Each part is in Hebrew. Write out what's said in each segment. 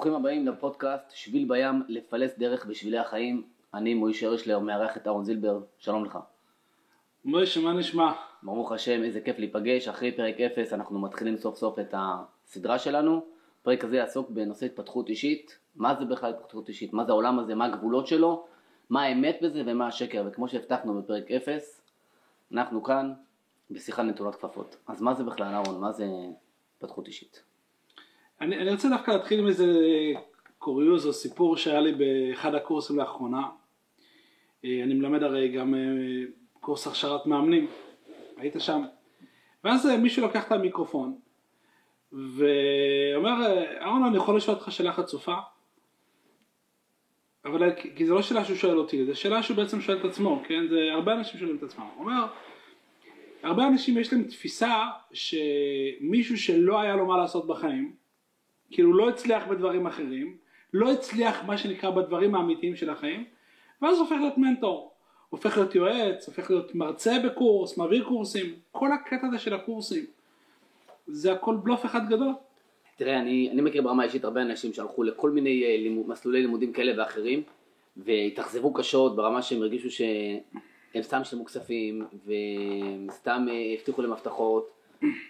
ברוכים הבאים לפודקאסט שביל בים לפלס דרך בשבילי החיים. אני מוישה הרשלר, מארח את אהרון זילבר, שלום לך. מוישה, מה נשמע? ברוך השם, איזה כיף להיפגש. אחרי פרק 0 אנחנו מתחילים סוף סוף את הסדרה שלנו. הפרק הזה יעסוק בנושא התפתחות אישית. מה זה בכלל התפתחות אישית? מה זה העולם הזה? מה הגבולות שלו? מה האמת בזה ומה השקר? וכמו שהבטחנו בפרק 0, אנחנו כאן בשיחה נטולת כפפות. אז מה זה בכלל, אהרון? מה זה התפתחות אישית? אני, אני רוצה דווקא להתחיל עם איזה קוריוז או סיפור שהיה לי באחד הקורסים לאחרונה. אה, אני מלמד הרי גם אה, קורס הכשרת מאמנים, היית שם. ואז אה, מישהו לוקח את המיקרופון ואומר, אהרון אני יכול לשאול אותך שאלה חצופה? אבל כי זה לא שאלה שהוא שואל אותי, זה שאלה שהוא בעצם שואל את עצמו, כן? זה הרבה אנשים שואלים את עצמם. הוא אומר, הרבה אנשים יש להם תפיסה שמישהו שלא היה לו מה לעשות בחיים, כאילו לא הצליח בדברים אחרים, לא הצליח מה שנקרא בדברים האמיתיים של החיים, ואז הופך להיות מנטור, הופך להיות יועץ, הופך להיות מרצה בקורס, מעביר קורסים, כל הקטע הזה של הקורסים, זה הכל בלוף אחד גדול. תראה, אני, אני מכיר ברמה האישית הרבה אנשים שהלכו לכל מיני אה, לימוד, מסלולי לימודים כאלה ואחרים, והתאכזבו קשות ברמה שהם הרגישו שהם סתם שילמו כספים, וסתם אה, הבטיחו להם הבטחות,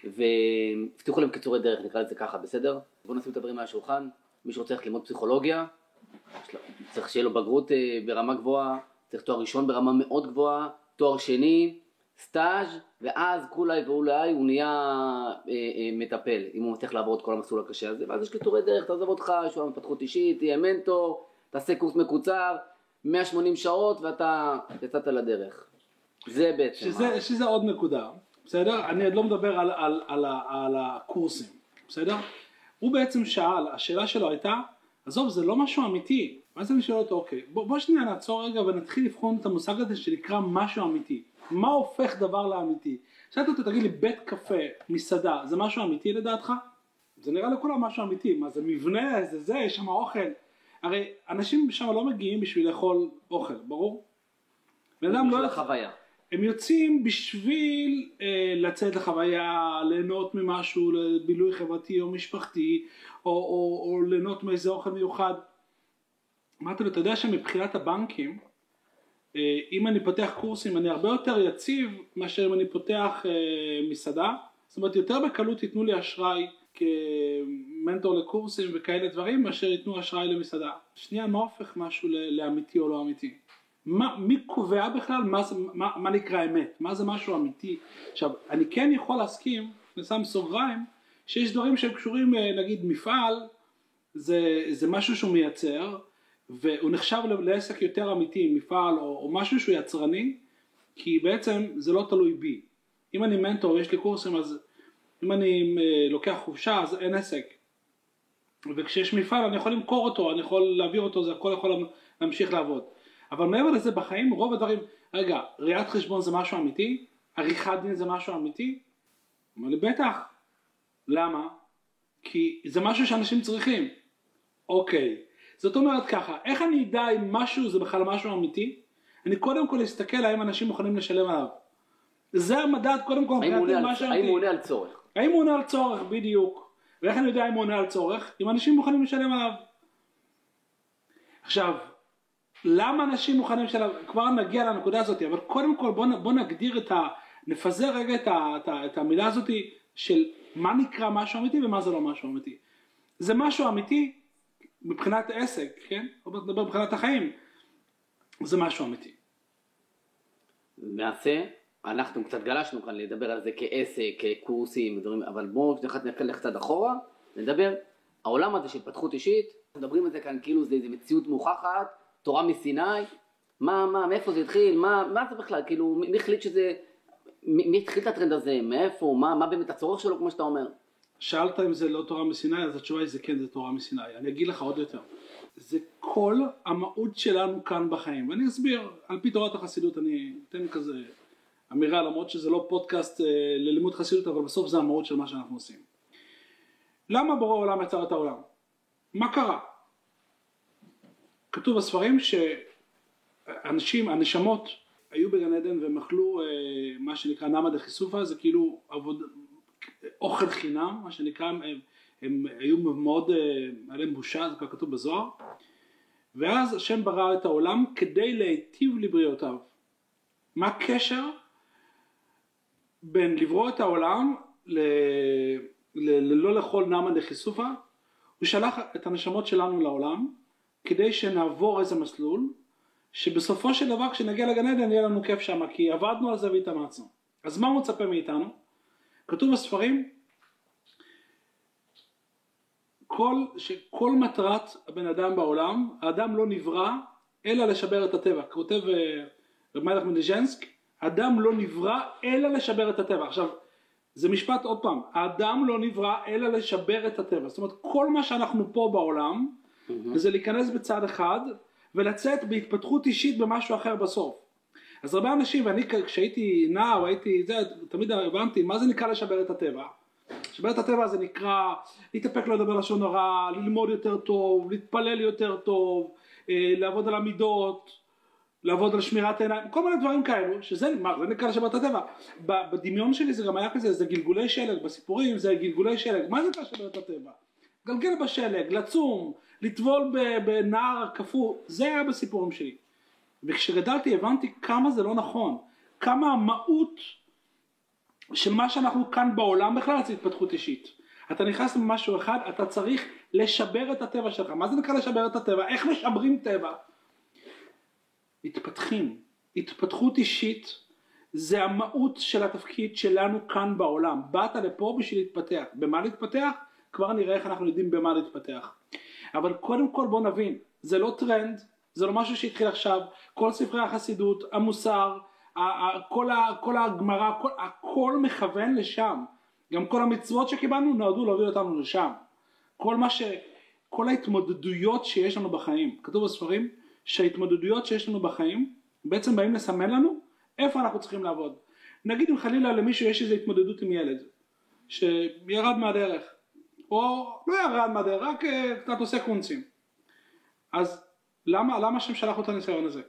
והבטיחו להם קיצורי דרך, נקרא לזה ככה, בסדר? בואו נשים את הדברים על השולחן, מי שרוצה ללכת ללמוד פסיכולוגיה, צריך שיהיה לו בגרות אה, ברמה גבוהה, צריך תואר ראשון ברמה מאוד גבוהה, תואר שני, סטאז' ואז כולי ואולי הוא נהיה אה, אה, מטפל, אם הוא מצליח לעבור את כל המסלול הקשה הזה, ואז יש קיצורי דרך, תעזוב אותך, יש לו התפתחות אישית, תהיה מנטור, תעשה קורס מקוצר, 180 שעות ואתה יצאת לדרך. זה בעצם. שזה, שזה עוד נקודה. בסדר? אני עוד לא מדבר על, על, על, על הקורסים, בסדר? הוא בעצם שאל, השאלה שלו הייתה, עזוב זה לא משהו אמיתי, ואז אני שואל אותו, אוקיי, בוא, בוא שנייה נעצור רגע ונתחיל לבחון את המושג הזה שנקרא משהו אמיתי, מה הופך דבר לאמיתי? שאלתי אותו, תגיד לי, בית קפה, מסעדה, זה משהו אמיתי לדעתך? זה נראה לכולם משהו אמיתי, מה זה מבנה, זה זה, יש שם אוכל, הרי אנשים שם לא מגיעים בשביל לאכול אוכל, ברור? בן אדם לא... החוויה. הם יוצאים בשביל אה, לצאת לחוויה, ליהנות ממשהו, לבילוי חברתי או משפחתי, או, או, או ליהנות מאיזה אוכל מיוחד. אמרתי לו, אתה יודע שמבחינת הבנקים, אה, אם אני פותח קורסים אני הרבה יותר יציב מאשר אם אני פותח אה, מסעדה, זאת אומרת יותר בקלות ייתנו לי אשראי כמנטור לקורסים וכאלה דברים מאשר ייתנו אשראי למסעדה. שנייה, מה הופך משהו לאמיתי או לא אמיתי? מה, מי קובע בכלל מה, מה, מה נקרא אמת, מה זה משהו אמיתי. עכשיו, אני כן יכול להסכים, אני שם סוגריים, שיש דברים שהם קשורים, אה, נגיד מפעל, זה, זה משהו שהוא מייצר, והוא נחשב לעסק יותר אמיתי, מפעל או, או משהו שהוא יצרני, כי בעצם זה לא תלוי בי. אם אני מנטור, יש לי קורסים, אז אם אני אה, לוקח חופשה, אז אין עסק. וכשיש מפעל אני יכול למכור אותו, אני יכול להעביר אותו, זה הכל יכול להמשיך לעבוד. אבל מעבר לזה בחיים רוב הדברים, רגע, ראיית חשבון זה משהו אמיתי? עריכת דין זה משהו אמיתי? אמר לי בטח. למה? כי זה משהו שאנשים צריכים. אוקיי. זאת אומרת ככה, איך אני אדע אם משהו זה בכלל משהו אמיתי? אני קודם כל אסתכל האם אנשים מוכנים לשלם עליו. זה המדד קודם כל האם הוא עונה על צורך. האם הוא עונה על צורך, בדיוק. ואיך אני יודע אם הוא עונה על צורך? אם אנשים מוכנים לשלם עליו. עכשיו, למה אנשים מוכנים לשלם, כבר נגיע לנקודה הזאת, אבל קודם כל בוא, בוא נגדיר את ה... נפזר רגע את, ה, את, ה, את המילה הזאת של מה נקרא משהו אמיתי ומה זה לא משהו אמיתי. זה משהו אמיתי מבחינת עסק, כן? או נדבר מבחינת החיים, זה משהו אמיתי. למעשה, אנחנו קצת גלשנו כאן לדבר על זה כעסק, כקורסים, ודברים, אבל בואו נלך קצת אחורה, נדבר, העולם הזה של התפתחות אישית, מדברים על זה כאן כאילו זה איזה מציאות מוכחת, תורה מסיני, מה, מה, מאיפה זה התחיל, מה, מה זה בכלל, כאילו, מי החליט שזה, מי, התחיל את הטרנד הזה, מאיפה, מה, מה באמת הצורך שלו, כמו שאתה אומר? שאלת אם זה לא תורה מסיני, אז התשובה היא זה כן, זה תורה מסיני. אני אגיד לך עוד יותר. זה כל המהות שלנו כאן בחיים, ואני אסביר, על פי תורת החסידות אני אתן כזה אמירה, למרות שזה לא פודקאסט אה, ללימוד חסידות, אבל בסוף זה המהות של מה שאנחנו עושים. למה בורא עולם יצר את העולם? מה קרה? כתוב בספרים שאנשים, הנשמות היו בגן עדן והם אכלו אה, מה שנקרא נמא דחיסופה, זה כאילו עבוד, אוכל חינם, מה שנקרא, הם, הם היו מאוד, אה, היה להם בושה, זה כבר כתוב בזוהר, ואז השם ברא את העולם כדי להיטיב לבריאותיו. מה הקשר בין לברוא את העולם ל... ל... ללא לאכול נמן דחיסופה? הוא שלח את הנשמות שלנו לעולם כדי שנעבור איזה מסלול שבסופו של דבר כשנגיע לגן עדן יהיה לנו כיף שם כי עבדנו על זה והתאמצנו. אז מה הוא מצפה מאיתנו? כתוב בספרים כל, שכל מטרת הבן אדם בעולם, האדם לא נברא אלא לשבר את הטבע. כותב אה, רב מלך מדיז'נסק, האדם לא נברא אלא לשבר את הטבע. עכשיו, זה משפט עוד פעם, האדם לא נברא אלא לשבר את הטבע. זאת אומרת, כל מה שאנחנו פה בעולם, mm-hmm. זה להיכנס בצד אחד ולצאת בהתפתחות אישית במשהו אחר בסוף. אז הרבה אנשים, ואני כשהייתי נער, הייתי, זה, תמיד הבנתי, מה זה נקרא לשבר את הטבע? לשבר את הטבע זה נקרא להתאפק לא לדבר לשון הרע, ללמוד יותר טוב, להתפלל יותר טוב, אה, לעבוד על המידות, לעבוד על שמירת עיניים, כל מיני דברים כאלו, שזה מה, זה נקרא לשבר את הטבע. בדמיון שלי זה גם היה כזה, זה גלגולי שלג, בסיפורים זה גלגולי שלג, מה זה נקרא לשבר את הטבע? גלגל בשלג, לצום, לטבול בנער קפוא, זה היה בסיפורים שלי. וכשגדלתי הבנתי כמה זה לא נכון, כמה המהות של מה שאנחנו כאן בעולם בכלל זה התפתחות אישית. אתה נכנס למשהו אחד, אתה צריך לשבר את הטבע שלך. מה זה נקרא לשבר את הטבע? איך משברים טבע? מתפתחים. התפתחות אישית זה המהות של התפקיד שלנו כאן בעולם. באת לפה בשביל להתפתח. במה להתפתח? כבר נראה איך אנחנו יודעים במה להתפתח. אבל קודם כל בוא נבין, זה לא טרנד, זה לא משהו שהתחיל עכשיו, כל ספרי החסידות, המוסר, כל הגמרא, הכל, הכל מכוון לשם. גם כל המצוות שקיבלנו נועדו להוביל אותנו לשם. כל מה ש... כל ההתמודדויות שיש לנו בחיים, כתוב בספרים שההתמודדויות שיש לנו בחיים בעצם באים לסמן לנו איפה אנחנו צריכים לעבוד. נגיד אם חלילה למישהו יש איזו התמודדות עם ילד שירד מהדרך או לא ירד מהדרך רק אה, קצת עושה קונצים. אז למה, למה השם שלח אותו לניסיון הזה?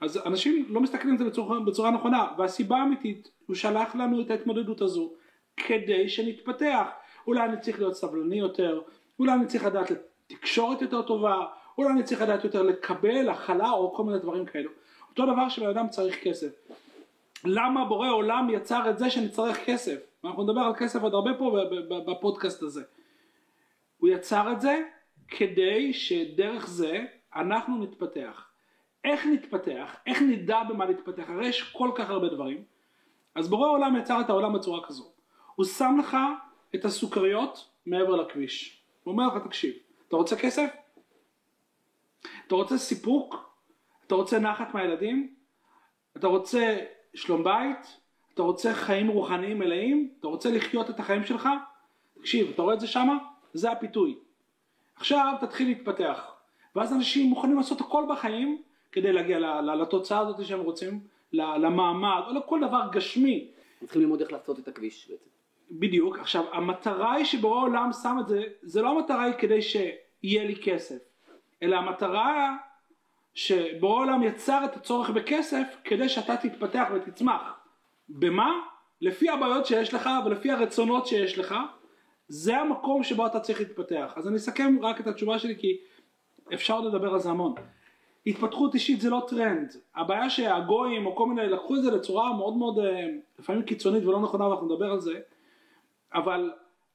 אז אנשים לא מסתכלים על זה בצורה, בצורה נכונה והסיבה האמיתית הוא שלח לנו את ההתמודדות הזו כדי שנתפתח. אולי אני צריך להיות סבלני יותר אולי אני צריך לדעת תקשורת יותר טובה אולי אני צריך לדעת יותר לקבל הכלה או כל מיני דברים כאלו. אותו דבר שבן אדם צריך כסף. למה בורא עולם יצר את זה שנצטרך כסף? אנחנו נדבר על כסף עוד הרבה פה בפודקאסט הזה הוא יצר את זה כדי שדרך זה אנחנו נתפתח איך נתפתח, איך נדע במה להתפתח, הרי יש כל כך הרבה דברים. אז בורא העולם יצר את העולם בצורה כזו. הוא שם לך את הסוכריות מעבר לכביש. הוא אומר לך, תקשיב, אתה רוצה כסף? אתה רוצה סיפוק? אתה רוצה נחת מהילדים? אתה רוצה שלום בית? אתה רוצה חיים רוחניים מלאים? אתה רוצה לחיות את החיים שלך? תקשיב, אתה רואה את זה שמה? זה הפיתוי. עכשיו תתחיל להתפתח. ואז אנשים מוכנים לעשות הכל בחיים כדי להגיע לתוצאה הזאת שהם רוצים, למעמד, או לכל דבר גשמי. צריכים ללמוד איך לעשות את הכביש בעצם. בדיוק, עכשיו המטרה היא שבורא העולם שם את זה, זה לא המטרה היא כדי שיהיה לי כסף, אלא המטרה שבורא העולם יצר את הצורך בכסף כדי שאתה תתפתח ותצמח. במה? לפי הבעיות שיש לך ולפי הרצונות שיש לך, זה המקום שבו אתה צריך להתפתח. אז אני אסכם רק את התשובה שלי כי אפשר לדבר על זה המון. התפתחות אישית זה לא טרנד, הבעיה שהגויים או כל מיני לקחו את זה לצורה מאוד מאוד אה, לפעמים קיצונית ולא נכונה ואנחנו נדבר על זה, אבל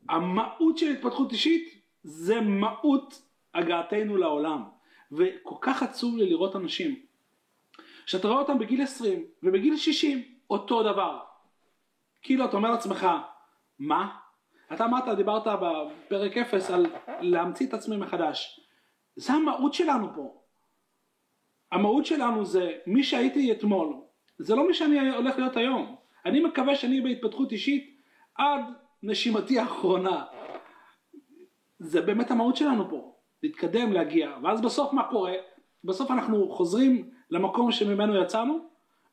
המהות של התפתחות אישית זה מהות הגעתנו לעולם וכל כך עצוב לי לראות אנשים שאתה רואה אותם בגיל 20 ובגיל 60 אותו דבר כאילו אתה אומר לעצמך מה? אתה אמרת, דיברת בפרק 0 על להמציא את עצמי מחדש זה המהות שלנו פה המהות שלנו זה מי שהייתי אתמול, זה לא מי שאני הולך להיות היום. אני מקווה שאני בהתפתחות אישית עד נשימתי האחרונה. זה באמת המהות שלנו פה, להתקדם, להגיע. ואז בסוף מה קורה? בסוף אנחנו חוזרים למקום שממנו יצאנו,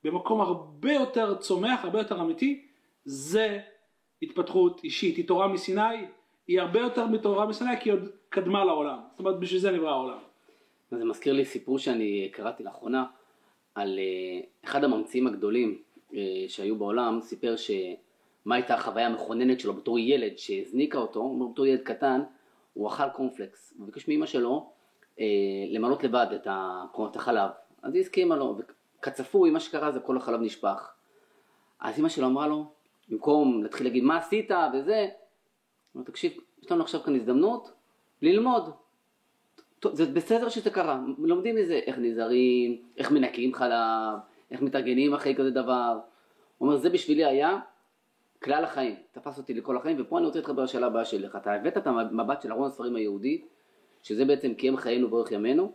במקום הרבה יותר צומח, הרבה יותר אמיתי, זה התפתחות אישית. היא תורה מסיני, היא הרבה יותר מתורה מסיני כי היא עוד קדמה לעולם. זאת אומרת בשביל זה נברא העולם. זה מזכיר לי סיפור שאני קראתי לאחרונה על אה, אחד הממציאים הגדולים אה, שהיו בעולם, סיפר מה הייתה החוויה המכוננת שלו בתור ילד שהזניקה אותו, בתור ילד קטן, הוא אכל קורנפלקס, הוא ביקש מאמא שלו אה, למלות לבד את, החלב, אז היא הסכימה לו, וכצפוי מה שקרה זה כל החלב נשפך. אז אמא שלו אמרה לו, במקום להתחיל להגיד מה עשית וזה, אמר תקשיב, יש לנו עכשיו כאן הזדמנות ללמוד. זה בסדר שזה קרה, לומדים מזה איך נזהרים, איך מנקים חלב, איך מתארגנים אחרי כזה דבר. הוא אומר, זה בשבילי היה כלל החיים, תפס אותי לכל החיים, ופה אני רוצה להתחבר לשאלה הבאה שלך. אתה הבאת את המבט של ארון הספרים היהודי, שזה בעצם קיים חיינו ואורך ימינו,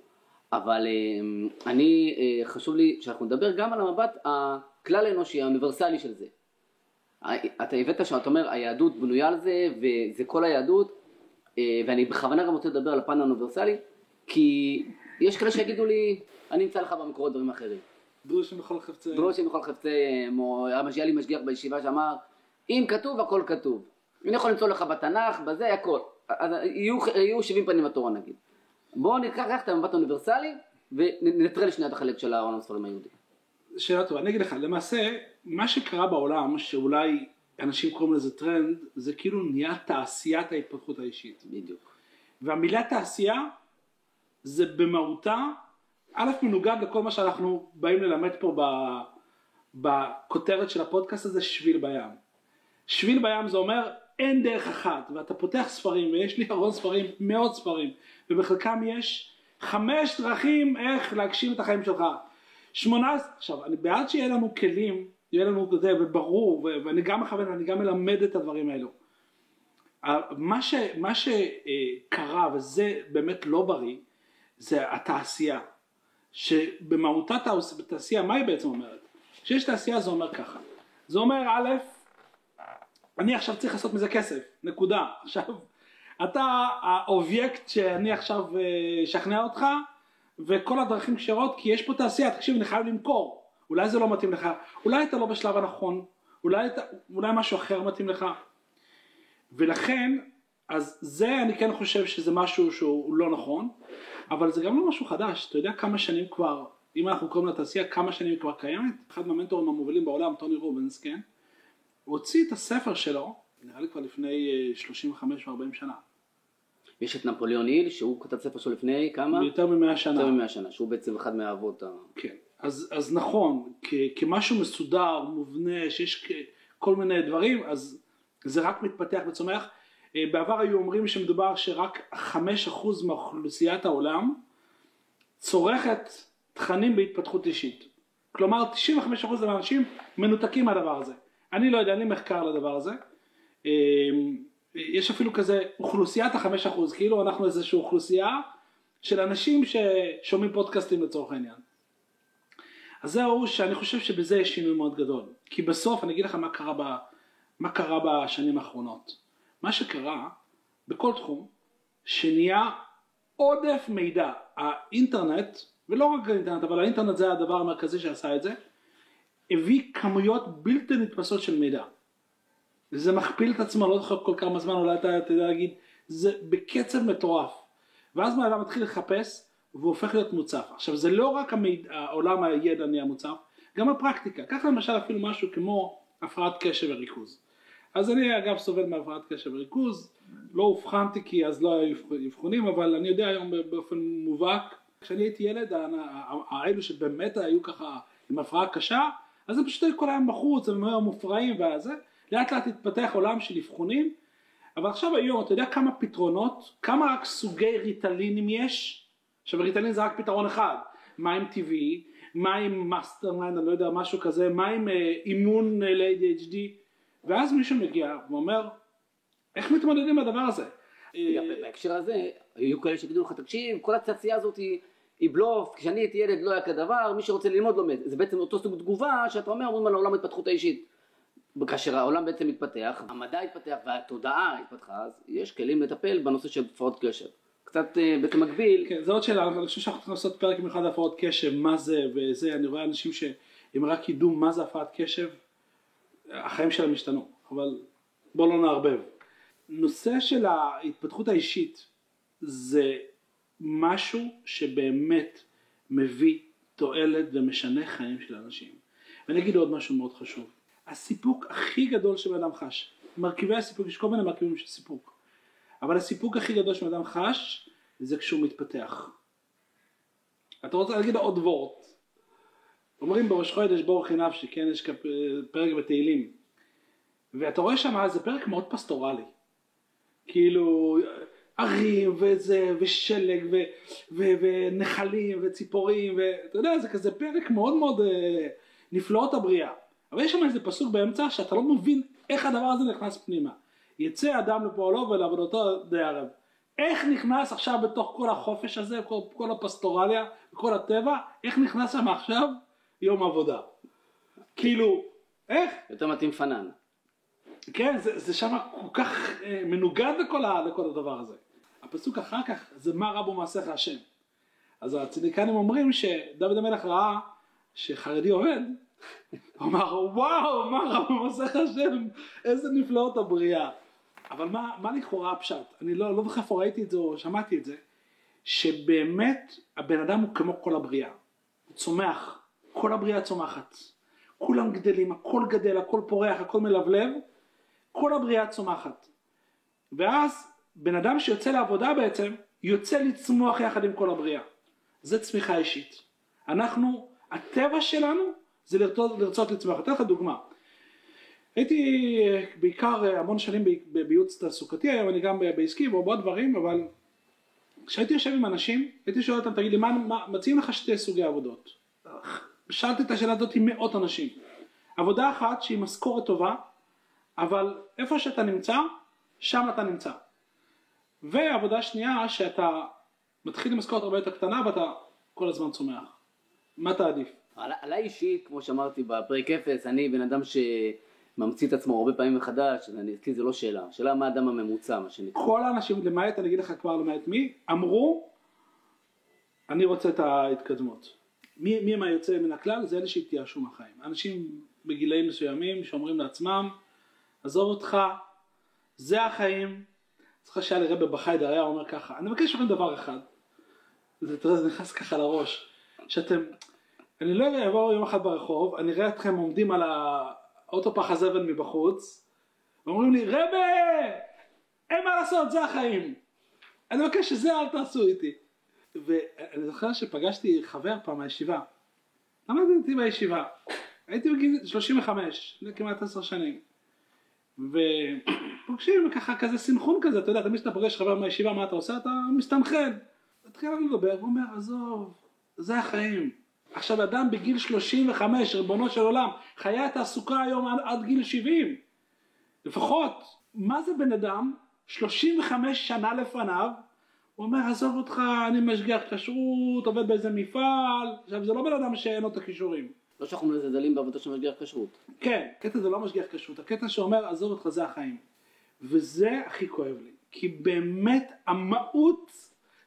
אבל אה, אני, אה, חשוב לי שאנחנו נדבר גם על המבט הכלל האנושי, האוניברסלי של זה. אתה הבאת שם, אתה אומר, היהדות בנויה על זה, וזה כל היהדות, אה, ואני בכוונה גם רוצה לדבר על הפן האוניברסלי, כי יש כאלה שיגידו לי, אני אמצא לך במקורות דברים אחרים. דרושים בכל חפציהם. דרושים בכל חפציהם, או היה לי משגיח בישיבה שאמר, אם כתוב הכל כתוב. אני יכול למצוא לך בתנ"ך, בזה הכל. אז יהיו, יהיו 70 פנים בתורה נגיד. בואו ניקח את המבט האוניברסלי וננטרל שנייה את החלק של אהרון הספרים היהודי. שאלה טובה, אני אגיד לך, למעשה מה שקרה בעולם שאולי אנשים קוראים לזה טרנד, זה כאילו נהיה תעשיית ההתפתחות האישית. בדיוק. והמילה תעשייה זה במהותה, א' מנוגד לכל מה שאנחנו באים ללמד פה בכותרת של הפודקאסט הזה, שביל בים. שביל בים זה אומר אין דרך אחת, ואתה פותח ספרים, ויש לי ארון ספרים, מאות ספרים, ובחלקם יש חמש דרכים איך להגשים את החיים שלך. שמונה, עכשיו אני בעד שיהיה לנו כלים, יהיה לנו זה וברור, ואני גם מכוון, אני גם מלמד את הדברים האלו. מה, ש, מה שקרה, וזה באמת לא בריא, זה התעשייה. שבמהותה תעשייה, מה היא בעצם אומרת? כשיש תעשייה זה אומר ככה. זה אומר א', אני עכשיו צריך לעשות מזה כסף, נקודה. עכשיו, אתה האובייקט שאני עכשיו אשכנע אה, אותך, וכל הדרכים כשרות, כי יש פה תעשייה, תקשיב, אני חייב למכור. אולי זה לא מתאים לך, אולי אתה לא בשלב הנכון, אולי, אתה, אולי משהו אחר מתאים לך. ולכן, אז זה אני כן חושב שזה משהו שהוא לא נכון, אבל זה גם לא משהו חדש, אתה יודע כמה שנים כבר, אם אנחנו קוראים לתעשייה, כמה שנים כבר קיימת? אחד מהמנטורים המובילים בעולם, טוני רובנס, כן? הוא הוציא את הספר שלו, נראה לי כבר לפני 35 אה, ו-40 שנה. יש את נפוליאון היל, שהוא כתב ספר שלו לפני כמה? יותר ממאה שנה. יותר ממאה שנה, שהוא בעצם אחד מהאבות ה... כן, אז, אז נכון, כ, כמשהו מסודר, מובנה, שיש כל מיני דברים, אז זה רק מתפתח וצומח. אה, בעבר היו אומרים שמדובר שרק 5% מאוכלוסיית העולם צורכת תכנים בהתפתחות אישית. כלומר 95% מהאנשים מנותקים מהדבר הזה. אני לא יודע, אין לי מחקר לדבר הזה. אה, יש אפילו כזה אוכלוסיית החמש אחוז, כאילו אנחנו איזושהי אוכלוסייה של אנשים ששומעים פודקאסטים לצורך העניין. אז זהו שאני חושב שבזה יש שינוי מאוד גדול. כי בסוף אני אגיד לך מה קרה, ב, מה קרה בשנים האחרונות. מה שקרה בכל תחום, שנהיה עודף מידע. האינטרנט, ולא רק האינטרנט, אבל האינטרנט זה הדבר המרכזי שעשה את זה, הביא כמויות בלתי נתפסות של מידע. זה מכפיל את עצמו, לא זוכר כל כמה זמן, אולי אתה יודע להגיד, זה בקצב מטורף. ואז מה אדם מתחיל לחפש, והוא הופך להיות מוצף. עכשיו זה לא רק המידע, עולם הידע נהיה מוצף, גם הפרקטיקה. קח למשל אפילו משהו כמו הפרעת קשב וריכוז. אז אני אגב סובל מהפרעת קשב וריכוז, לא אובחנתי כי אז לא היו אבחונים, אבל אני יודע היום באופן מובהק, כשאני הייתי ילד, האלו שבאמת היו ככה עם הפרעה קשה, אז הם פשוט היו כל היום בחוץ, הם היו מופרעים וזה, לאט לאט התפתח עולם של אבחונים, אבל עכשיו היום אתה יודע כמה פתרונות, כמה רק סוגי ריטלינים יש? עכשיו ריטלין זה רק פתרון אחד, עם טבעי, עם mastermind, אני לא יודע, משהו כזה, עם אה, אימון אה, ל-ADHD, ואז מישהו מגיע ואומר, איך מתמודדים עם הדבר הזה? בהקשר הזה, היו כאלה שיגידו לך, תקשיב, כל התעשייה הזאת היא... היא בלוף, כשאני הייתי ילד לא היה כזה דבר, מי שרוצה ללמוד לומד. זה בעצם אותו סוג תגובה שאתה אומר, אומרים על העולם ההתפתחות האישית. כאשר העולם בעצם מתפתח, המדע התפתח והתודעה התפתחה, אז יש כלים לטפל בנושא של הפרעות קשב. קצת אה, בעצם מקביל. כן, זו עוד שאלה, אבל אני חושב שאנחנו צריכים לעשות פרק מיוחד להפרעות קשב, מה זה וזה, אני רואה אנשים שאם רק ידעו מה זה הפרעת קשב, החיים שלהם השתנו, אבל בואו לא נערבב. נושא של ההתפתחות האישית זה משהו שבאמת מביא תועלת ומשנה חיים של אנשים. ואני אגיד עוד משהו מאוד חשוב. הסיפוק הכי גדול שבן אדם חש. מרכיבי הסיפוק, יש כל מיני מרכיבים של סיפוק. אבל הסיפוק הכי גדול שבן אדם חש, זה כשהוא מתפתח. אתה רוצה להגיד עוד וורט. אומרים בראש חודש בור הכי נפשי, כן, יש פרק בתהילים. ואתה רואה שם, זה פרק מאוד פסטורלי. כאילו, ערים וזה, ושלג, ו, ו, ונחלים, וציפורים, ואתה יודע, זה כזה פרק מאוד מאוד אה, נפלאות הבריאה. אבל יש שם איזה פסוק באמצע שאתה לא מבין איך הדבר הזה נכנס פנימה. יצא אדם לפועלו ולעבודתו די ערב. איך נכנס עכשיו בתוך כל החופש הזה, כל, כל הפסטורליה, כל הטבע, איך נכנס שם עכשיו יום עבודה? כאילו, איך? יותר מתאים פנן. כן, זה, זה שם כל כך אה, מנוגד לכל, ה, לכל הדבר הזה. הפסוק אחר כך זה מה רבו מעשיך השם. אז הצדיקנים אומרים שדוד המלך ראה שחרדי עובד, הוא אמר וואו מה רבו מעשיך השם, איזה נפלאות הבריאה. אבל מה, מה לכאורה הפשט? אני לא, לא זוכר איפה ראיתי את זה או שמעתי את זה, שבאמת הבן אדם הוא כמו כל הבריאה, הוא צומח, כל הבריאה צומחת, כולם גדלים, הכל גדל, הכל פורח, הכל מלבלב, כל הבריאה צומחת. ואז בן אדם שיוצא לעבודה בעצם, יוצא לצמוח יחד עם כל הבריאה. זה צמיחה אישית. אנחנו, הטבע שלנו זה לרצות, לרצות לצמוח. אתן לך דוגמה. הייתי בעיקר המון שנים בייעוץ תעסוקתי, היום אני גם בעסקי ובעוד דברים, אבל כשהייתי יושב עם אנשים, הייתי שואל אותם, תגיד לי, מה, מה, מציעים לך שתי סוגי עבודות? שאלתי את השאלה הזאת עם מאות אנשים. עבודה אחת שהיא משכורת טובה, אבל איפה שאתה נמצא, שם אתה נמצא. ועבודה שנייה שאתה מתחיל עם משכורת הרבה יותר קטנה ואתה כל הזמן צומח. מה תעדיף? עליי אישית, כמו שאמרתי בפרק אפס, אני בן אדם שממציא את עצמו הרבה פעמים מחדש, אצלי זה לא שאלה, שאלה מה האדם הממוצע, מה שנקרא. כל האנשים, למעט, אני אגיד לך כבר למעט מי, אמרו, אני רוצה את ההתקדמות. מי, מי מה יוצא מן הכלל? זה אלה שהתייאשו מהחיים. אנשים בגילאים מסוימים שאומרים לעצמם, עזוב אותך, זה החיים. זוכר שהיה לרבי בחיידר היה אומר ככה, אני מבקש מכם דבר אחד, זה, נכנס ככה לראש, שאתם, אני לא אעבור יום אחד ברחוב, אני אראה אתכם עומדים על האוטו פח הזבל מבחוץ, ואומרים לי, רבי, אין מה לעשות, זה החיים. אני מבקש שזה אל תעשו איתי. ואני זוכר שפגשתי חבר פעם מהישיבה, למדתי איתי בישיבה, הייתי בגיל 35, לפני כמעט עשר שנים. ופוגשים ככה כזה סנכרון כזה, אתה יודע, תמיד כשאתה פוגש חבר מהישיבה, מה אתה עושה? אתה מסתנכרן. התחיל לדבר, הוא אומר, עזוב, זה החיים. עכשיו אדם בגיל 35, ריבונו של עולם, חיי התעסוקה היום עד, עד גיל 70. לפחות, מה זה בן אדם, 35 שנה לפניו, הוא אומר, עזוב אותך, אני משגיח כשרות, עובד באיזה מפעל, עכשיו זה לא בן אדם שאין לו את הכישורים. לא שאנחנו מזלזלים בעבודה של משגיח כשרות. כן, הקטע זה לא משגיח כשרות, הקטע שאומר עזוב אותך זה החיים. וזה הכי כואב לי, כי באמת המהות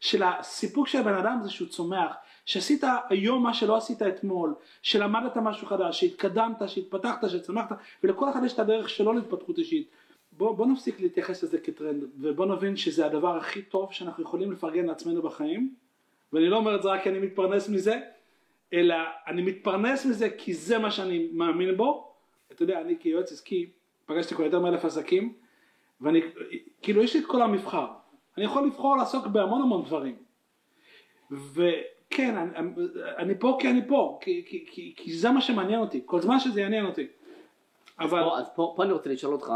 של הסיפוק של הבן אדם זה שהוא צומח, שעשית היום מה שלא עשית אתמול, שלמדת משהו חדש, שהתקדמת, שהתפתחת, שצמחת, ולכל אחד יש את הדרך שלו להתפתחות אישית. בוא, בוא נפסיק להתייחס לזה כטרנד, ובוא נבין שזה הדבר הכי טוב שאנחנו יכולים לפרגן לעצמנו בחיים, ואני לא אומר את זה רק כי אני מתפרנס מזה, אלא אני מתפרנס מזה כי זה מה שאני מאמין בו. אתה יודע, אני כיועץ עסקי פגשתי כבר יותר מאלף עסקים, ואני, כאילו יש לי את כל המבחר. אני יכול לבחור לעסוק בהמון המון דברים. וכן, אני, אני פה כי אני פה, כי, כי, כי, כי זה מה שמעניין אותי, כל זמן שזה יעניין אותי. אבל... אז, פה, אז פה, פה אני רוצה לשאול אותך,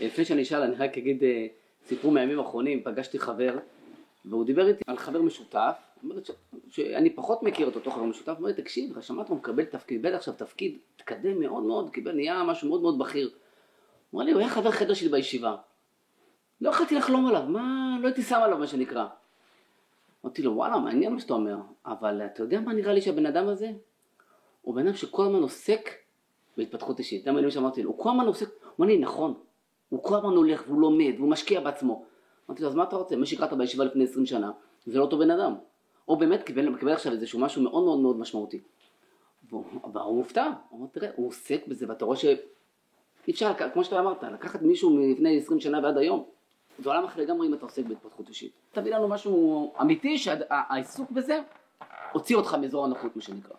לפני שאני אשאל, אני רק אגיד אה, סיפור מהימים האחרונים, פגשתי חבר, והוא דיבר איתי על חבר משותף, אומרת שאני פחות מכיר את אותו חבר משותף, אומר לי, תקשיב, שמעת, הוא מקבל תפקיד, בטח עכשיו תפקיד, התקדם מאוד מאוד, קיבל, נהיה משהו מאוד מאוד בכיר. הוא אמר לי, הוא היה חבר חדר שלי בישיבה. לא יכולתי לחלום עליו, מה, לא הייתי שם עליו מה שנקרא. אמרתי לו, וואלה, מעניין מה שאתה אומר, אבל אתה יודע מה נראה לי שהבן אדם הזה? הוא בן אדם שכל הזמן עוסק בהתפתחות אישית. זה המילים שאמרתי לו, הוא כל הזמן עוסק, הוא אומר לי, נכון, הוא כל הזמן הולך והוא לומד והוא משקיע בעצמו. אמרתי לו, אז מה אתה רוצה? מה שהקראת בישיבה לפני 20 שנה, זה לא אותו בן אדם. או באמת קיבל, מקבל עכשיו איזשהו משהו מאוד מאוד מאוד משמעותי. והוא מופתע, הוא אומר, תראה, הוא עוסק בזה ואתה רואה שאי אפשר, כמו שאתה אמרת, לקחת מישהו מלפני 20 שנה ועד היום, זה עולם אחר לגמרי אם אתה עוסק בהתפתחות אישית. תביא לנו משהו אמיתי שהעיסוק בזה הוציא אותך מאזור הנוחות מה שנקרא.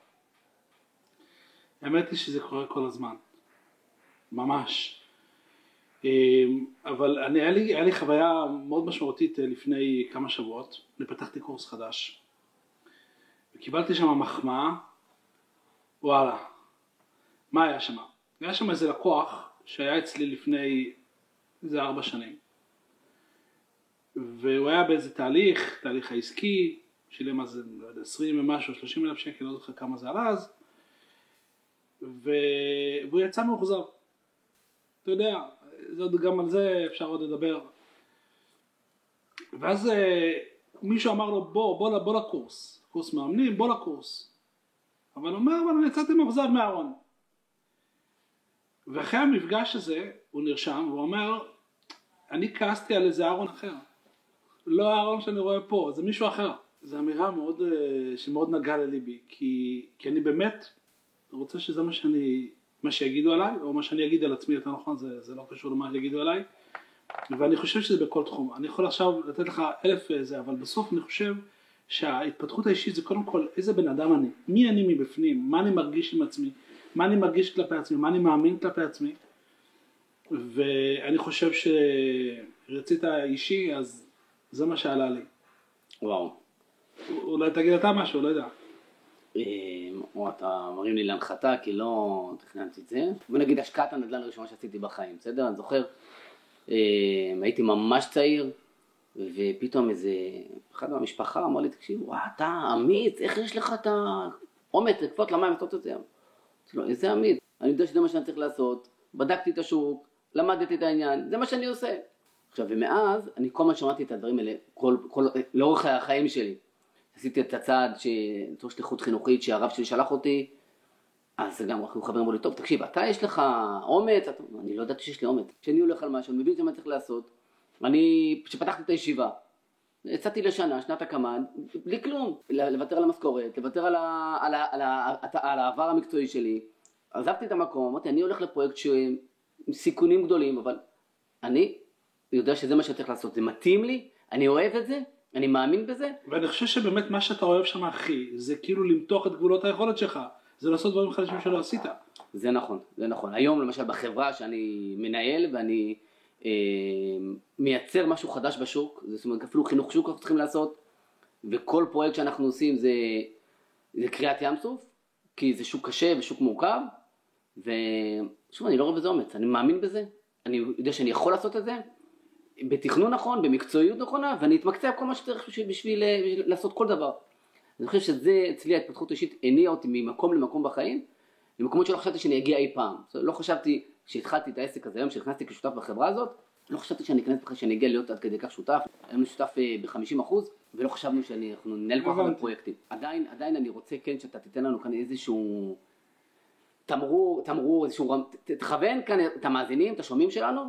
האמת היא שזה קורה כל הזמן. ממש. אמ, אבל אני, היה, לי, היה לי חוויה מאוד משמעותית אה, לפני כמה שבועות, אני פתחתי קורס חדש. וקיבלתי שם מחמאה, וואלה, מה היה שם? היה שם איזה לקוח שהיה אצלי לפני איזה ארבע שנים. והוא היה באיזה תהליך, תהליך העסקי, שילם אז, לא יודע, 20 ומשהו, 30 אלף שקל, לא זוכר כמה זה עלה אז, ו... והוא יצא מאוכזב. אתה יודע, עוד, גם על זה אפשר עוד לדבר. ואז אה, מישהו אמר לו בוא, בוא, בוא לקורס, קורס מאמנים, בוא לקורס. אבל הוא אומר, אבל יצאתי מאוכזב מהארון. ואחרי המפגש הזה הוא נרשם והוא אומר, אני כעסתי על איזה אהרון אחר. לא האהרון שאני רואה פה, זה מישהו אחר. זו אמירה מאוד, אה, שמאוד נגעה לליבי, כי, כי אני באמת רוצה שזה מה שאני, מה שיגידו עליי, או מה שאני אגיד על עצמי, יותר נכון, זה, זה לא קשור למה שיגידו עליי, ואני חושב שזה בכל תחום. אני יכול עכשיו לתת לך אלף אה, זה, אבל בסוף אני חושב שההתפתחות האישית זה קודם כל איזה בן אדם אני, מי אני מבפנים, מה אני מרגיש עם עצמי, מה אני מרגיש כלפי עצמי, מה אני מאמין כלפי עצמי, ואני חושב שרצית אישי, אז זה מה שעלה לי. וואו. אולי תגיד אתה משהו, לא יודע. אה, או אתה מרים לי להנחתה כי לא תכננתי את זה. בוא נגיד השקעת הנדל"ן הראשונה שעשיתי בחיים, בסדר? אני זוכר, אה, הייתי ממש צעיר, ופתאום איזה אחד מהמשפחה אמר לי, תקשיב, וואי, אתה אמיץ, איך יש לך את האומץ לקפוץ למים ולעשות את זה? אמרתי לו, איזה אמיץ, אני יודע שזה מה שאני צריך לעשות, בדקתי את השוק, למדתי את העניין, זה מה שאני עושה. עכשיו, ומאז, אני כל הזמן שמעתי את הדברים האלה, כל, כל, לאורך החיים שלי. עשיתי את הצעד, לצורך שליחות חינוכית שהרב שלי שלח אותי, אז גם הוא חבר אמרו לי, טוב תקשיב, אתה יש לך אומץ, אתה... אני לא ידעתי שיש לי אומץ, כשאני הולך על משהו, אני מבין מה צריך לעשות, אני, כשפתחתי את הישיבה, יצאתי לשנה, שנת הקמה, בלי כלום, לוותר על המשכורת, לוותר על, ה, על, ה, על, ה, על העבר המקצועי שלי, עזבתי את המקום, אמרתי, אני הולך לפרויקט עם סיכונים גדולים, אבל אני יודע שזה מה שצריך לעשות, זה מתאים לי, אני אוהב את זה, אני מאמין בזה. ואני חושב שבאמת מה שאתה אוהב שם הכי, זה כאילו למתוח את גבולות היכולת שלך, זה לעשות דברים חדשים שלא עשית. זה נכון, זה נכון. היום למשל בחברה שאני מנהל ואני אה, מייצר משהו חדש בשוק, זאת אומרת אפילו חינוך שוק אנחנו צריכים לעשות, וכל פרויקט שאנחנו עושים זה, זה קריאת ים סוף, כי זה שוק קשה ושוק מורכב, ושוב אני לא רואה בזה אומץ, אני מאמין בזה, אני יודע שאני יכול לעשות את זה, בתכנון נכון, במקצועיות נכונה, ואני אתמקצע בכל מה שצריך בשביל, בשביל, בשביל לעשות כל דבר. אני חושב שזה אצלי ההתפתחות האישית הניעה אותי ממקום למקום בחיים, למקומות שלא חשבתי שאני אגיע אי פעם. לא חשבתי, כשהתחלתי את העסק הזה היום, כשנכנסתי כשותף בחברה הזאת, לא חשבתי שאני אכנס בכלל שאני אגיע להיות עד כדי כך שותף, היינו שותף אה, ב-50% ולא חשבנו שאנחנו ננהל כל כך פרויקטים. עדיין, עדיין אני רוצה כן שאתה תיתן לנו כאן איזשהו תמרור, תמרור, איזשהו, תכוון כאן את המאזינים, את השומעים שלנו,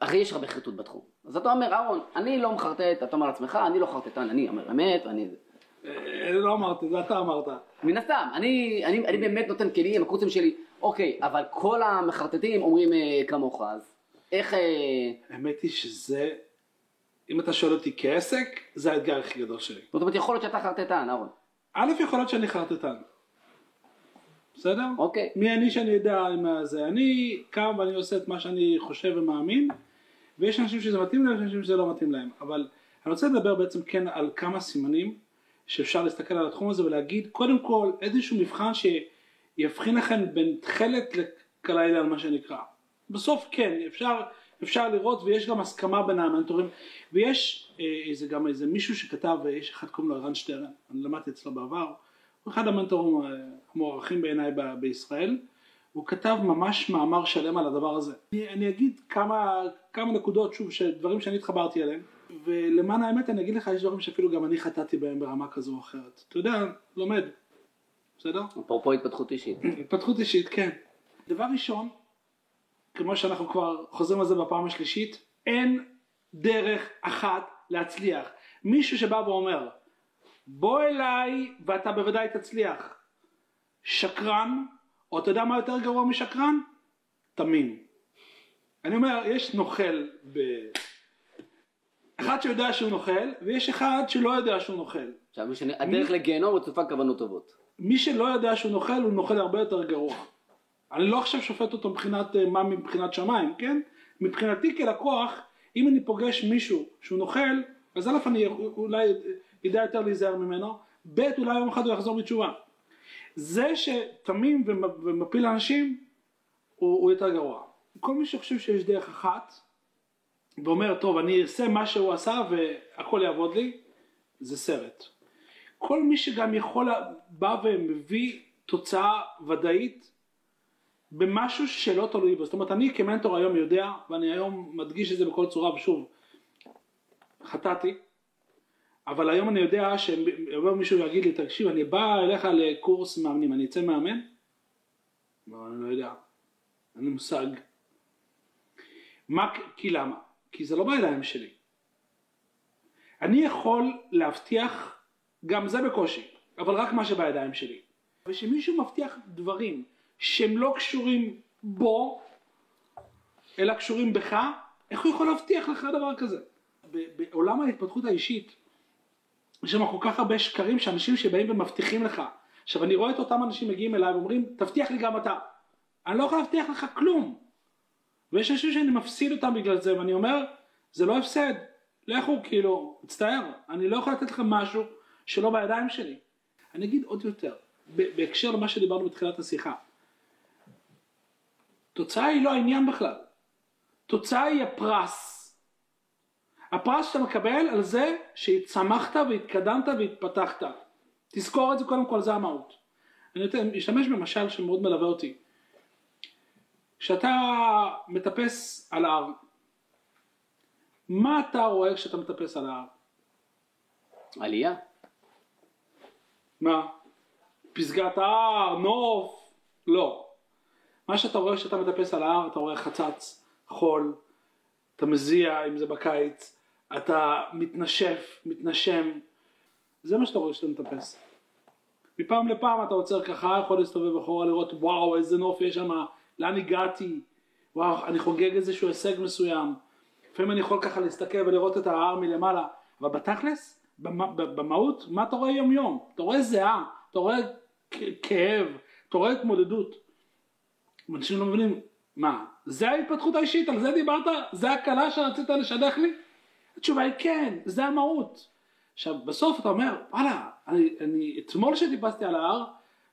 הרי יש הרבה חרטוט בתחום. אז אתה אומר, אהרון, אני לא מחרטט, אתה אומר לעצמך, אני לא חרטטן, אני אומר אמת, ואני... אה, לא אמרתי, זה אתה אמרת. מן הסתם, אני, אני, אני באמת נותן כלים, הקורסים שלי, אוקיי, אבל כל המחרטטים אומרים אה, כמוך, אז איך... אה... האמת היא שזה, אם אתה שואל אותי כעסק, זה האתגר הכי גדול שלי. זאת אומרת, יכול להיות שאתה חרטטן, אהרון. א', יכול להיות שאני חרטטן. בסדר? אוקיי. מי אני שאני אדע מה זה? אני קם ואני עושה את מה שאני חושב ומאמין, ויש אנשים שזה מתאים להם, ויש אנשים שזה לא מתאים להם. אבל אני רוצה לדבר בעצם כן על כמה סימנים שאפשר להסתכל על התחום הזה ולהגיד, קודם כל, איזשהו מבחן שיבחין לכם בין תכלת לקלילה, מה שנקרא. בסוף כן, אפשר, אפשר לראות ויש גם הסכמה בין המנטורים ויש אה, איזה גם איזה מישהו שכתב, יש אחד קוראים לו ערן שטרן, אני למדתי אצלו בעבר, אחד המנטורים המוערכים בעיניי בישראל, הוא כתב ממש מאמר שלם על הדבר הזה. אני, אני אגיד כמה, כמה נקודות, שוב, דברים שאני התחברתי אליהם, ולמען האמת אני אגיד לך, יש דברים שאפילו גם אני חטאתי בהם ברמה כזו או אחרת. אתה יודע, לומד, בסדר? אפרופו התפתחות אישית. התפתחות אישית, כן. דבר ראשון, כמו שאנחנו כבר חוזרים על זה בפעם השלישית, אין דרך אחת להצליח. מישהו שבא ואומר, בוא אליי ואתה בוודאי תצליח. שקרן, או אתה יודע מה יותר גרוע משקרן? תמים. אני אומר, יש נוכל ב... אחד שיודע שהוא נוכל, ויש אחד שלא יודע שהוא נוכל. עכשיו, הדרך לגיהנום רצופה כוונות טובות. מי שלא יודע שהוא נוכל, הוא נוכל הרבה יותר גרוע. אני לא עכשיו שופט אותו מבחינת אה, מה מבחינת שמיים, כן? מבחינתי כלקוח, אם אני פוגש מישהו שהוא נוכל, אז א' אני אולי ידע יותר להיזהר ממנו, ב' אולי יום אחד הוא יחזור בתשובה. זה שתמים ומפיל אנשים הוא, הוא יותר גרוע. כל מי שחושב שיש דרך אחת ואומר טוב אני אעשה מה שהוא עשה והכל יעבוד לי, זה סרט. כל מי שגם יכול, בא ומביא תוצאה ודאית במשהו שלא תלוי בו. זאת אומרת, אני כמנטור היום יודע, ואני היום מדגיש את זה בכל צורה, ושוב, חטאתי, אבל היום אני יודע שיבוא מישהו ויגיד לי, תקשיב, אני בא אליך לקורס מאמנים, אני אצא מאמן? אבל אני לא יודע, אין לי מושג. מה, כי למה? כי זה לא בידיים שלי. אני יכול להבטיח, גם זה בקושי, אבל רק מה שבידיים שלי. ושמישהו מבטיח דברים שהם לא קשורים בו, אלא קשורים בך, איך הוא יכול להבטיח לך דבר כזה? בעולם ההתפתחות האישית, יש שם כל כך הרבה שקרים שאנשים שבאים ומבטיחים לך. עכשיו אני רואה את אותם אנשים מגיעים אליי ואומרים, תבטיח לי גם אתה. אני לא יכול להבטיח לך כלום. ויש אנשים שאני מפסיד אותם בגלל זה, ואני אומר, זה לא הפסד. לכו, כאילו, מצטער, אני לא יכול לתת לך משהו שלא בידיים שלי. אני אגיד עוד יותר, בהקשר למה שדיברנו בתחילת השיחה. תוצאה היא לא העניין בכלל. תוצאה היא הפרס. הפרס שאתה מקבל על זה שצמחת והתקדמת והתפתחת. תזכור את זה קודם כל, זה המהות. אני אשתמש במשל שמאוד מלווה אותי. כשאתה מטפס על ההר, מה אתה רואה כשאתה מטפס על ההר? עלייה. מה? פסגת ההר, נוף? לא. מה שאתה רואה כשאתה מטפס על ההר, אתה רואה חצץ, חול, אתה מזיע אם זה בקיץ, אתה מתנשף, מתנשם, זה מה שאתה רואה כשאתה מטפס. מפעם לפעם אתה עוצר ככה, יכול להסתובב אחורה לראות וואו איזה נוף יש שם, לאן הגעתי, וואו אני חוגג איזשהו הישג מסוים, לפעמים אני יכול ככה להסתכל ולראות את ההר מלמעלה, אבל בתכלס, במהות, מה אתה רואה יום יום? אתה רואה זיעה, אתה רואה כאב, אתה רואה התמודדות. אנשים לא מבינים, מה, זה ההתפתחות האישית, על זה דיברת? זה הקלה שרצית לשדך לי? התשובה היא כן, זה המהות. עכשיו בסוף אתה אומר, וואלה, אני, אני אתמול שטיפסתי על ההר,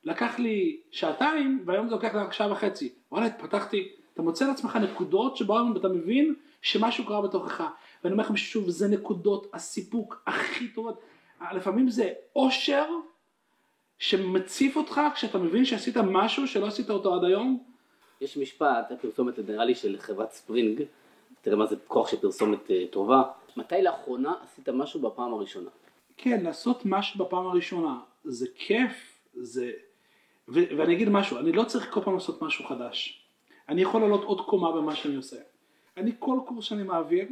לקח לי שעתיים והיום זה לוקח רק שעה וחצי. וואלה, התפתחתי, אתה מוצא לעצמך נקודות שבהן אתה מבין שמשהו קרה בתוכך. ואני אומר לכם שוב, זה נקודות הסיפוק הכי טובות. לפעמים זה אושר שמציף אותך כשאתה מבין שעשית משהו שלא עשית אותו עד היום. יש משפט, הפרסומת נראה לי של חברת ספרינג, תראה מה זה כוח של פרסומת אה, טובה. מתי לאחרונה עשית משהו בפעם הראשונה? כן, לעשות משהו בפעם הראשונה זה כיף, זה... ו- ואני אגיד משהו, אני לא צריך כל פעם לעשות משהו חדש. אני יכול לעלות עוד קומה במה שאני עושה. אני כל קורס שאני מעביר,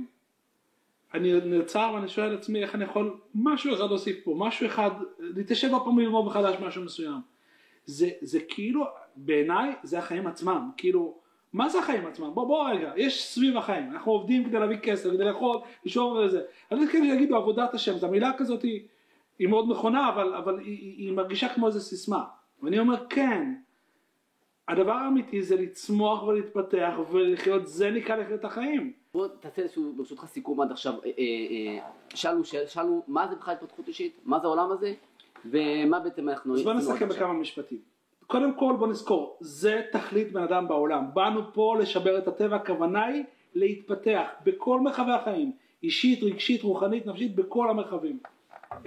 אני נעצר ואני שואל את עצמי איך אני יכול משהו אחד להוסיף פה, משהו אחד, להתיישב עוד פעם ללמוד מחדש משהו מסוים. זה, זה כאילו, בעיניי זה החיים עצמם, כאילו, מה זה החיים עצמם? בוא בוא רגע, יש סביב החיים, אנחנו עובדים כדי להביא כסף, כדי לאכול, לשאול וזה. אני לא כן יגידו עבודת השם, זו המילה כזאת היא, היא מאוד נכונה, אבל, אבל היא, היא, היא מרגישה כמו איזה סיסמה. ואני אומר כן, הדבר האמיתי זה לצמוח ולהתפתח ולחיות, זה נקרא לחיות את החיים. בוא תעשה איזשהו ברשותך סיכום עד עכשיו, אה, אה, שאלנו, שאלנו מה זה בכלל התפתחות אישית, מה זה העולם הזה ומה בעצם אנחנו... אז בוא נסכם בכמה משפטים. קודם כל בוא נזכור, זה תכלית בן אדם בעולם, באנו פה לשבר את הטבע, הכוונה היא להתפתח בכל מרחבי החיים, אישית, רגשית, רוחנית, נפשית, בכל המרחבים.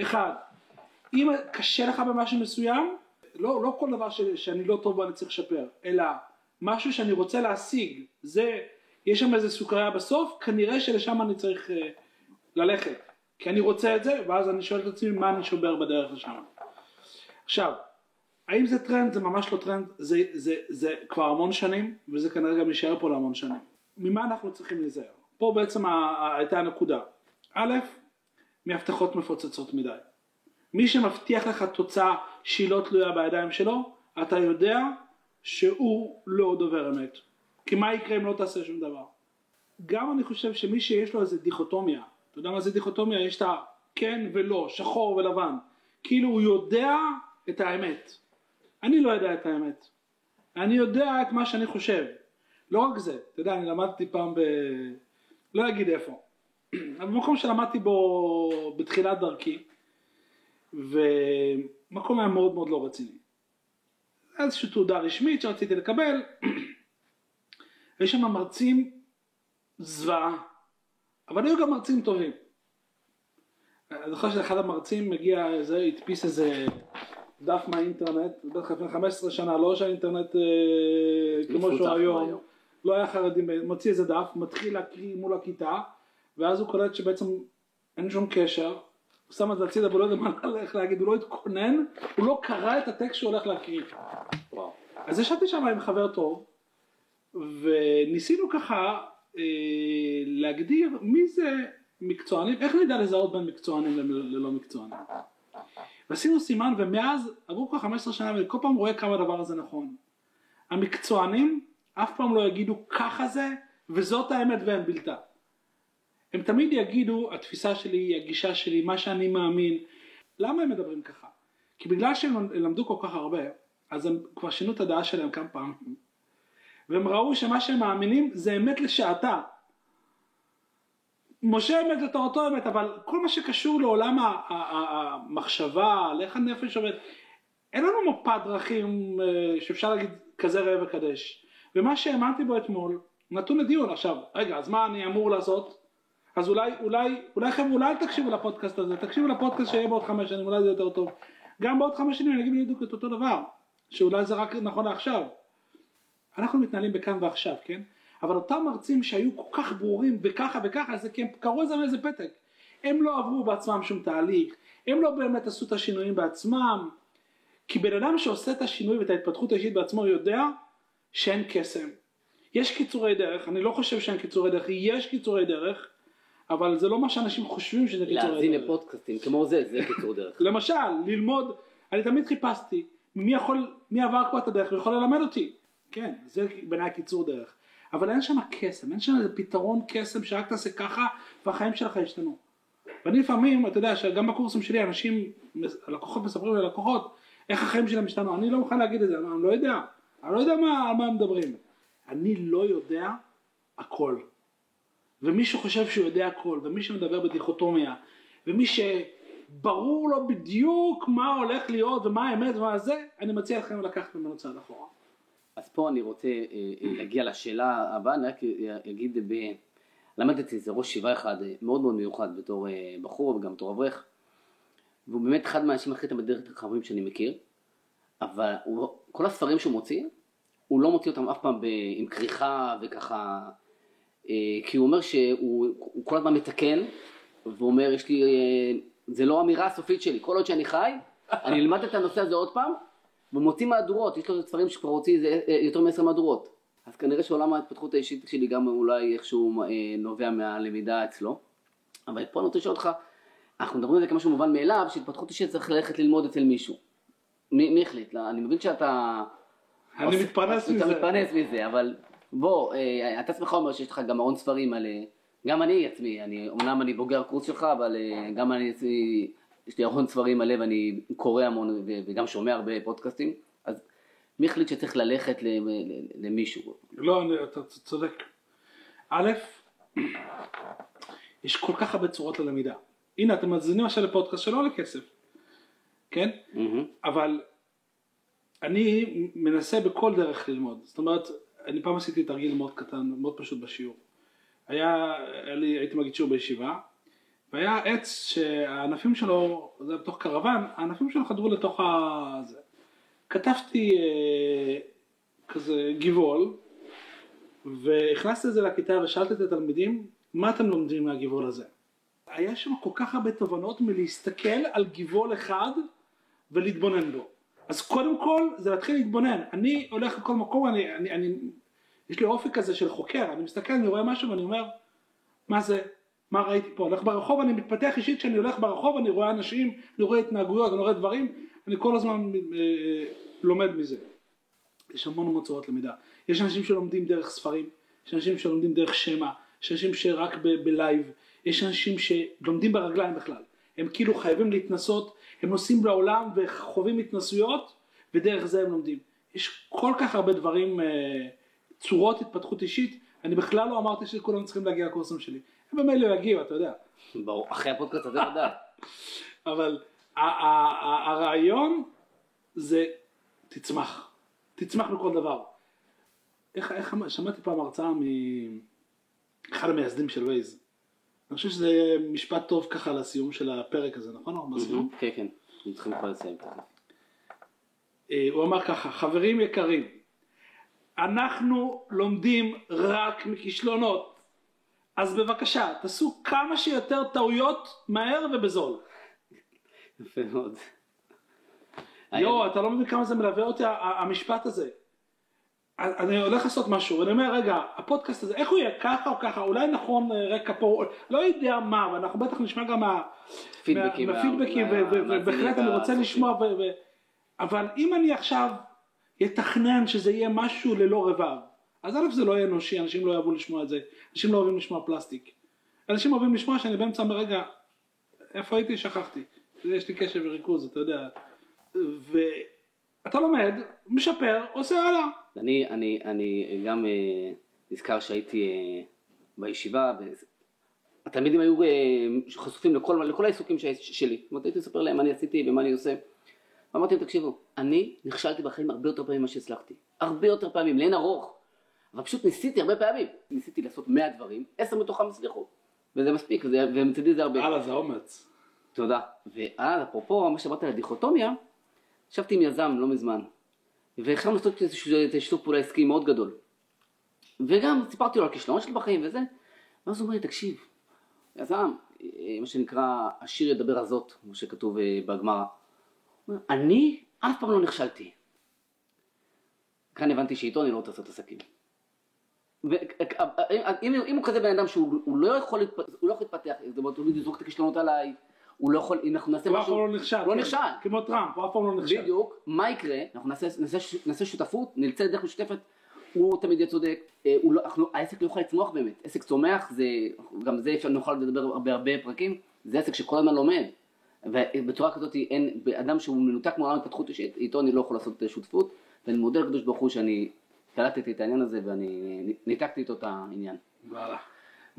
אחד, אם קשה לך במשהו מסוים, לא, לא כל דבר ש, שאני לא טוב בו אני צריך לשפר, אלא משהו שאני רוצה להשיג, זה, יש שם איזה סוכריה בסוף, כנראה שלשם אני צריך אה, ללכת, כי אני רוצה את זה, ואז אני שואל את עצמי מה אני שובר בדרך לשם. עכשיו, האם זה טרנד? זה ממש לא טרנד, זה, זה, זה כבר המון שנים, וזה כנראה גם יישאר פה להמון שנים. ממה אנחנו צריכים להיזהר? פה בעצם הייתה הנקודה. א', מהבטחות מפוצצות מדי. מי שמבטיח לך תוצאה שהיא לא תלויה בידיים שלו, אתה יודע שהוא לא דובר אמת. כי מה יקרה אם לא תעשה שום דבר? גם אני חושב שמי שיש לו איזה דיכוטומיה, אתה יודע מה זה דיכוטומיה? יש את הכן ולא, שחור ולבן. כאילו הוא יודע את האמת. אני לא יודע את האמת. אני יודע את מה שאני חושב. לא רק זה, אתה יודע, אני למדתי פעם ב... לא אגיד איפה. במקום שלמדתי בו בתחילת דרכי, ומקום היה מאוד מאוד לא רציני. איזושהי תעודה רשמית שרציתי לקבל, היו שם מרצים זוועה, אבל היו גם מרצים טובים. אני זוכר שאחד המרצים מגיע, זה, הדפיס איזה דף מהאינטרנט, בטח לפני 15 שנה, לא שהאינטרנט אה, כמו שהוא היום, לא היה חרדים, מוציא איזה דף, מתחיל להקריא מול הכיתה, ואז הוא קולט שבעצם אין שום קשר, הוא שם את זה הצידה והוא לא יודע מה הולך להגיד, הוא לא התכונן, הוא לא קרא את הטקסט שהוא הולך להקריא. וואו. אז ישבתי שם עם חבר טוב, וניסינו ככה אה, להגדיר מי זה מקצוענים, איך נדע לזהות בין מקצוענים ללא מקצוענים. ועשינו סימן ומאז עברו כבר 15 שנה ואני כל פעם רואה כמה הדבר הזה נכון. המקצוענים אף פעם לא יגידו ככה זה וזאת האמת ואין בלתה. הם תמיד יגידו התפיסה שלי, הגישה שלי, מה שאני מאמין. למה הם מדברים ככה? כי בגלל שהם למדו כל כך הרבה אז הם כבר שינו את הדעה שלהם כמה פעמים והם ראו שמה שהם מאמינים זה אמת לשעתה. משה אמת לתורתו אמת, אבל כל מה שקשור לעולם המחשבה, על איך הנפש עובד, אין לנו מפת דרכים אה, שאפשר להגיד כזה ראה וקדש. ומה שהאמנתי בו אתמול נתון לדיון. עכשיו, רגע, אז מה אני אמור לעשות? אז אולי, אולי, אולי חבר'ה, אולי אל תקשיבו לפודקאסט הזה, תקשיבו לפודקאסט שיהיה בעוד חמש שנים, אולי זה יותר טוב. גם בעוד חמש שנים אני אגיד בדיוק את אותו דבר, שאולי זה רק נכון לעכשיו. אנחנו מתנהלים בכאן ועכשיו, כן? אבל אותם מרצים שהיו כל כך ברורים וככה וככה, זה כי הם קראו את זה מאיזה פתק. הם לא עברו בעצמם שום תהליך, הם לא באמת עשו את השינויים בעצמם, כי בן אדם שעושה את השינוי ואת ההתפתחות האישית בעצמו יודע שאין קסם. יש קיצורי דרך, אני לא חושב שאין קיצורי דרך, יש קיצורי דרך, אבל זה לא מה שאנשים חושבים שזה קיצורי דרך. להאזין לפודקאסטים כמו זה, זה קיצור דרך. למשל, ללמוד, אני תמיד חיפשתי מי יכול, מי עבר כבר את הדרך ויכול ללמד אותי. כן, זה בעיניי קיצור דרך. אבל אין שם קסם, אין שם איזה פתרון קסם שרק תעשה ככה והחיים שלך ישתנו. ואני לפעמים, אתה יודע שגם בקורסים שלי אנשים, הלקוחות מספרים ללקוחות איך החיים שלהם השתנו, אני לא מוכן להגיד את זה, אני לא יודע, אני לא יודע מה, על מה הם מדברים. אני לא יודע הכל. ומי שחושב שהוא יודע הכל, ומי שמדבר בדיכוטומיה, ומי שברור לו בדיוק מה הולך להיות ומה האמת ומה זה, אני מציע לכם לקחת ממנו צעד אחורה. אז פה אני רוצה אה, אה, להגיע לשאלה הבאה, אני רק אגיד, ב... למדתי איזה ראש שבעה אחד אה, מאוד מאוד מיוחד בתור בחור וגם בתור אברך, והוא באמת אחד מהאנשים הכי תלמידי חכמים שאני מכיר, אבל הוא, כל הספרים שהוא מוציא, הוא לא מוציא אותם אף פעם ב, עם כריכה וככה, כי הוא אומר שהוא כל הזמן מתקן, והוא אומר יש לי, זה לא האמירה הסופית שלי, כל עוד שאני חי, אני אלמד את הנושא הזה עוד פעם, ומוציא מהדורות, יש לו ספרים שכבר הוציא אה, יותר מעשר מהדורות. אז כנראה שעולם ההתפתחות האישית שלי גם אולי איכשהו אה, נובע מהלמידה אצלו. אבל פה אני רוצה לשאול אותך, אנחנו מדברים על זה כמשהו מובן מאליו, שהתפתחות אישית צריך ללכת ללמוד אצל מישהו. מי, מי החליט? אני מבין שאתה... אני עושה, מתפרנס מזה. אתה מתפרנס מזה, אבל בוא, אה, אתה עצמך אומר שיש לך גם המון ספרים על... גם אני עצמי, אני, אמנם אני בוגר קורס שלך, אבל גם אני עצמי יש לי המון ספרים מלא ואני קורא המון וגם שומע הרבה פודקאסטים, אז מי החליט שצריך ללכת למישהו? לא, אתה צודק. א', יש כל כך הרבה צורות ללמידה. הנה, אתם מאזינים עכשיו לפודקאסט שלא עולה כסף, כן? Mm-hmm. אבל אני מנסה בכל דרך ללמוד. זאת אומרת, אני פעם עשיתי תרגיל מאוד קטן, מאוד פשוט בשיעור. היה, היה לי, הייתי מגיד שיעור בישיבה, והיה עץ שהענפים שלו, זה היה בתוך קרוון, הענפים שלו חדרו לתוך ה... זה. כתבתי אה, כזה גבעול, והכנסתי את זה לכיתה ושאלתי את התלמידים, מה אתם לומדים מהגבעול הזה? היה שם כל כך הרבה תובנות מלהסתכל על גבעול אחד ולהתבונן בו. אז קודם כל זה להתחיל להתבונן. אני הולך לכל מקום, אני, אני, אני, יש לי אופי כזה של חוקר, אני מסתכל, אני רואה משהו ואני אומר, מה זה? מה ראיתי פה? הולך ברחוב, אני מתפתח אישית כשאני הולך ברחוב, אני רואה אנשים, אני רואה התנהגויות, אני רואה דברים, אני כל הזמן אה, לומד מזה. יש המון המון צורות למידה. יש אנשים שלומדים דרך ספרים, יש אנשים שלומדים דרך שמע, יש אנשים שרק בלייב, יש אנשים שלומדים ברגליים בכלל. הם כאילו חייבים להתנסות, הם נוסעים לעולם וחווים התנסויות, ודרך זה הם לומדים. יש כל כך הרבה דברים, אה, צורות התפתחות אישית, אני בכלל לא אמרתי שכולם צריכים להגיע לקורסים שלי. הם במילא לא יגיעו, אתה יודע. ברור, אחרי הפודקאסט הזה לדעת. אבל הרעיון זה תצמח, תצמח בכל דבר. איך, איך שמעתי פעם הרצאה מאחד המייסדים של וייז. אני חושב שזה משפט טוב ככה לסיום של הפרק הזה, נכון? אנחנו? כן, כן, אנחנו צריכים כבר לסיים. אה, הוא אמר ככה, חברים יקרים, אנחנו לומדים רק מכישלונות, אז בבקשה, תעשו כמה שיותר טעויות מהר ובזול. יפה מאוד. יואו, אתה לא מבין כמה זה מלווה אותי המשפט הזה. אני הולך לעשות משהו, ואני אומר, רגע, הפודקאסט הזה, איך הוא יהיה ככה או ככה, אולי נכון אה, רקע פה, לא יודע מה, ואנחנו בטח נשמע גם מה- פידבקים מה- מהפידבקים, ובהחלט אני רוצה. לשמוע, אבל אם אני עכשיו יתכנן שזה יהיה משהו ללא רבב, אז א' זה לא יהיה אנושי, אנשים לא יאהבו לשמוע את זה, אנשים לא אוהבים לשמוע פלסטיק. אנשים אוהבים לשמוע שאני באמצע אומר, רגע, איפה הייתי? שכחתי. יש לי קשב וריכוז, אתה יודע. ואתה לומד, משפר, עושה הלאה. אני, אני, אני גם אה, נזכר שהייתי אה, בישיבה, והתלמידים היו אה, חשופים לכל, לכל העיסוקים ש- שלי. זאת אומרת, הייתי מספר להם מה אני עשיתי ומה אני עושה. ואמרתי להם, תקשיבו, אני נכשלתי בחיים הרבה יותר פעמים ממה שהצלחתי. הרבה יותר פעמים, לאין ארוך. אבל פשוט ניסיתי הרבה פעמים. ניסיתי לעשות 100 דברים, 10 מתוכם הצליחו. וזה מספיק, וזה- ומצידי זה הרבה. הלאה, זה אומץ. תודה. ואז אפרופו מה שאמרת על הדיכוטומיה, ישבתי עם יזם לא מזמן, והחלנו לעשות איזשהו שיתוף פעולה עסקי מאוד גדול. וגם סיפרתי לו על כישלון שלי בחיים וזה, ואז הוא אומר לי, תקשיב, יזם, אה, מה שנקרא, השיר ידבר הזאת, כמו שכתוב אה, בגמרא. אני אף פעם לא נכשלתי. כאן הבנתי שאיתו אני לא רוצה לעשות עסקים. ואם אם הוא כזה בן אדם שהוא הוא לא יכול לא יכול להתפתח, זאת אומרת, הוא יזרוק את הכישלונות עליי, הוא לא יכול, אנחנו נעשה הוא אף משהו, פעם לא נכשל. לא כן. נכשל. כמו טראמפ, הוא אף פעם לא נכשל. בדיוק, מה יקרה? אנחנו נעשה, שותפות, נצא לדרך משותפת, הוא תמיד יהיה צודק, אה, הוא לא, אנחנו, העסק לא יכול לצמוח באמת, עסק צומח, זה, גם זה אפשר נוכל לדבר בהרבה פרקים, זה עסק שכל הזמן לומד, ובצורה כזאת אין, אדם שהוא מנותק מעולם התפתחות אישית, איתו אני לא יכול לעשות שותפות, ואני מודה לקדוש ברוך הוא שאני קלטתי את העניין הזה ואני ניתקתי איתו את העניין. וואלה.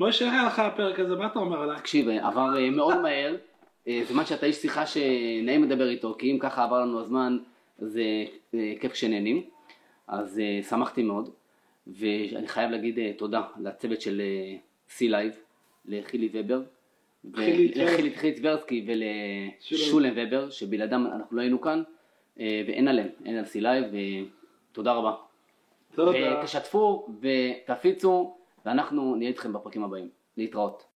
משה, היה לך הפרק הזה? מה אתה אומר עליי? תקשיב, עבר אה, מאוד מהר, אה, סימן שאתה איש שיחה שנעים לדבר איתו, כי אם ככה עבר לנו הזמן, זה אה, כיף כשנהנים, אז אה, שמחתי מאוד, ואני חייב להגיד אה, תודה לצוות של לייב, לחילי ובר. לחילי חילי טברסקי ולשולם ובר, שבלעדם אנחנו לא היינו כאן, אה, ואין עליהם, אין על לייב, ותודה רבה. תודה. ותשתפו ותפיצו, ואנחנו נהיה איתכם בפרקים הבאים. להתראות.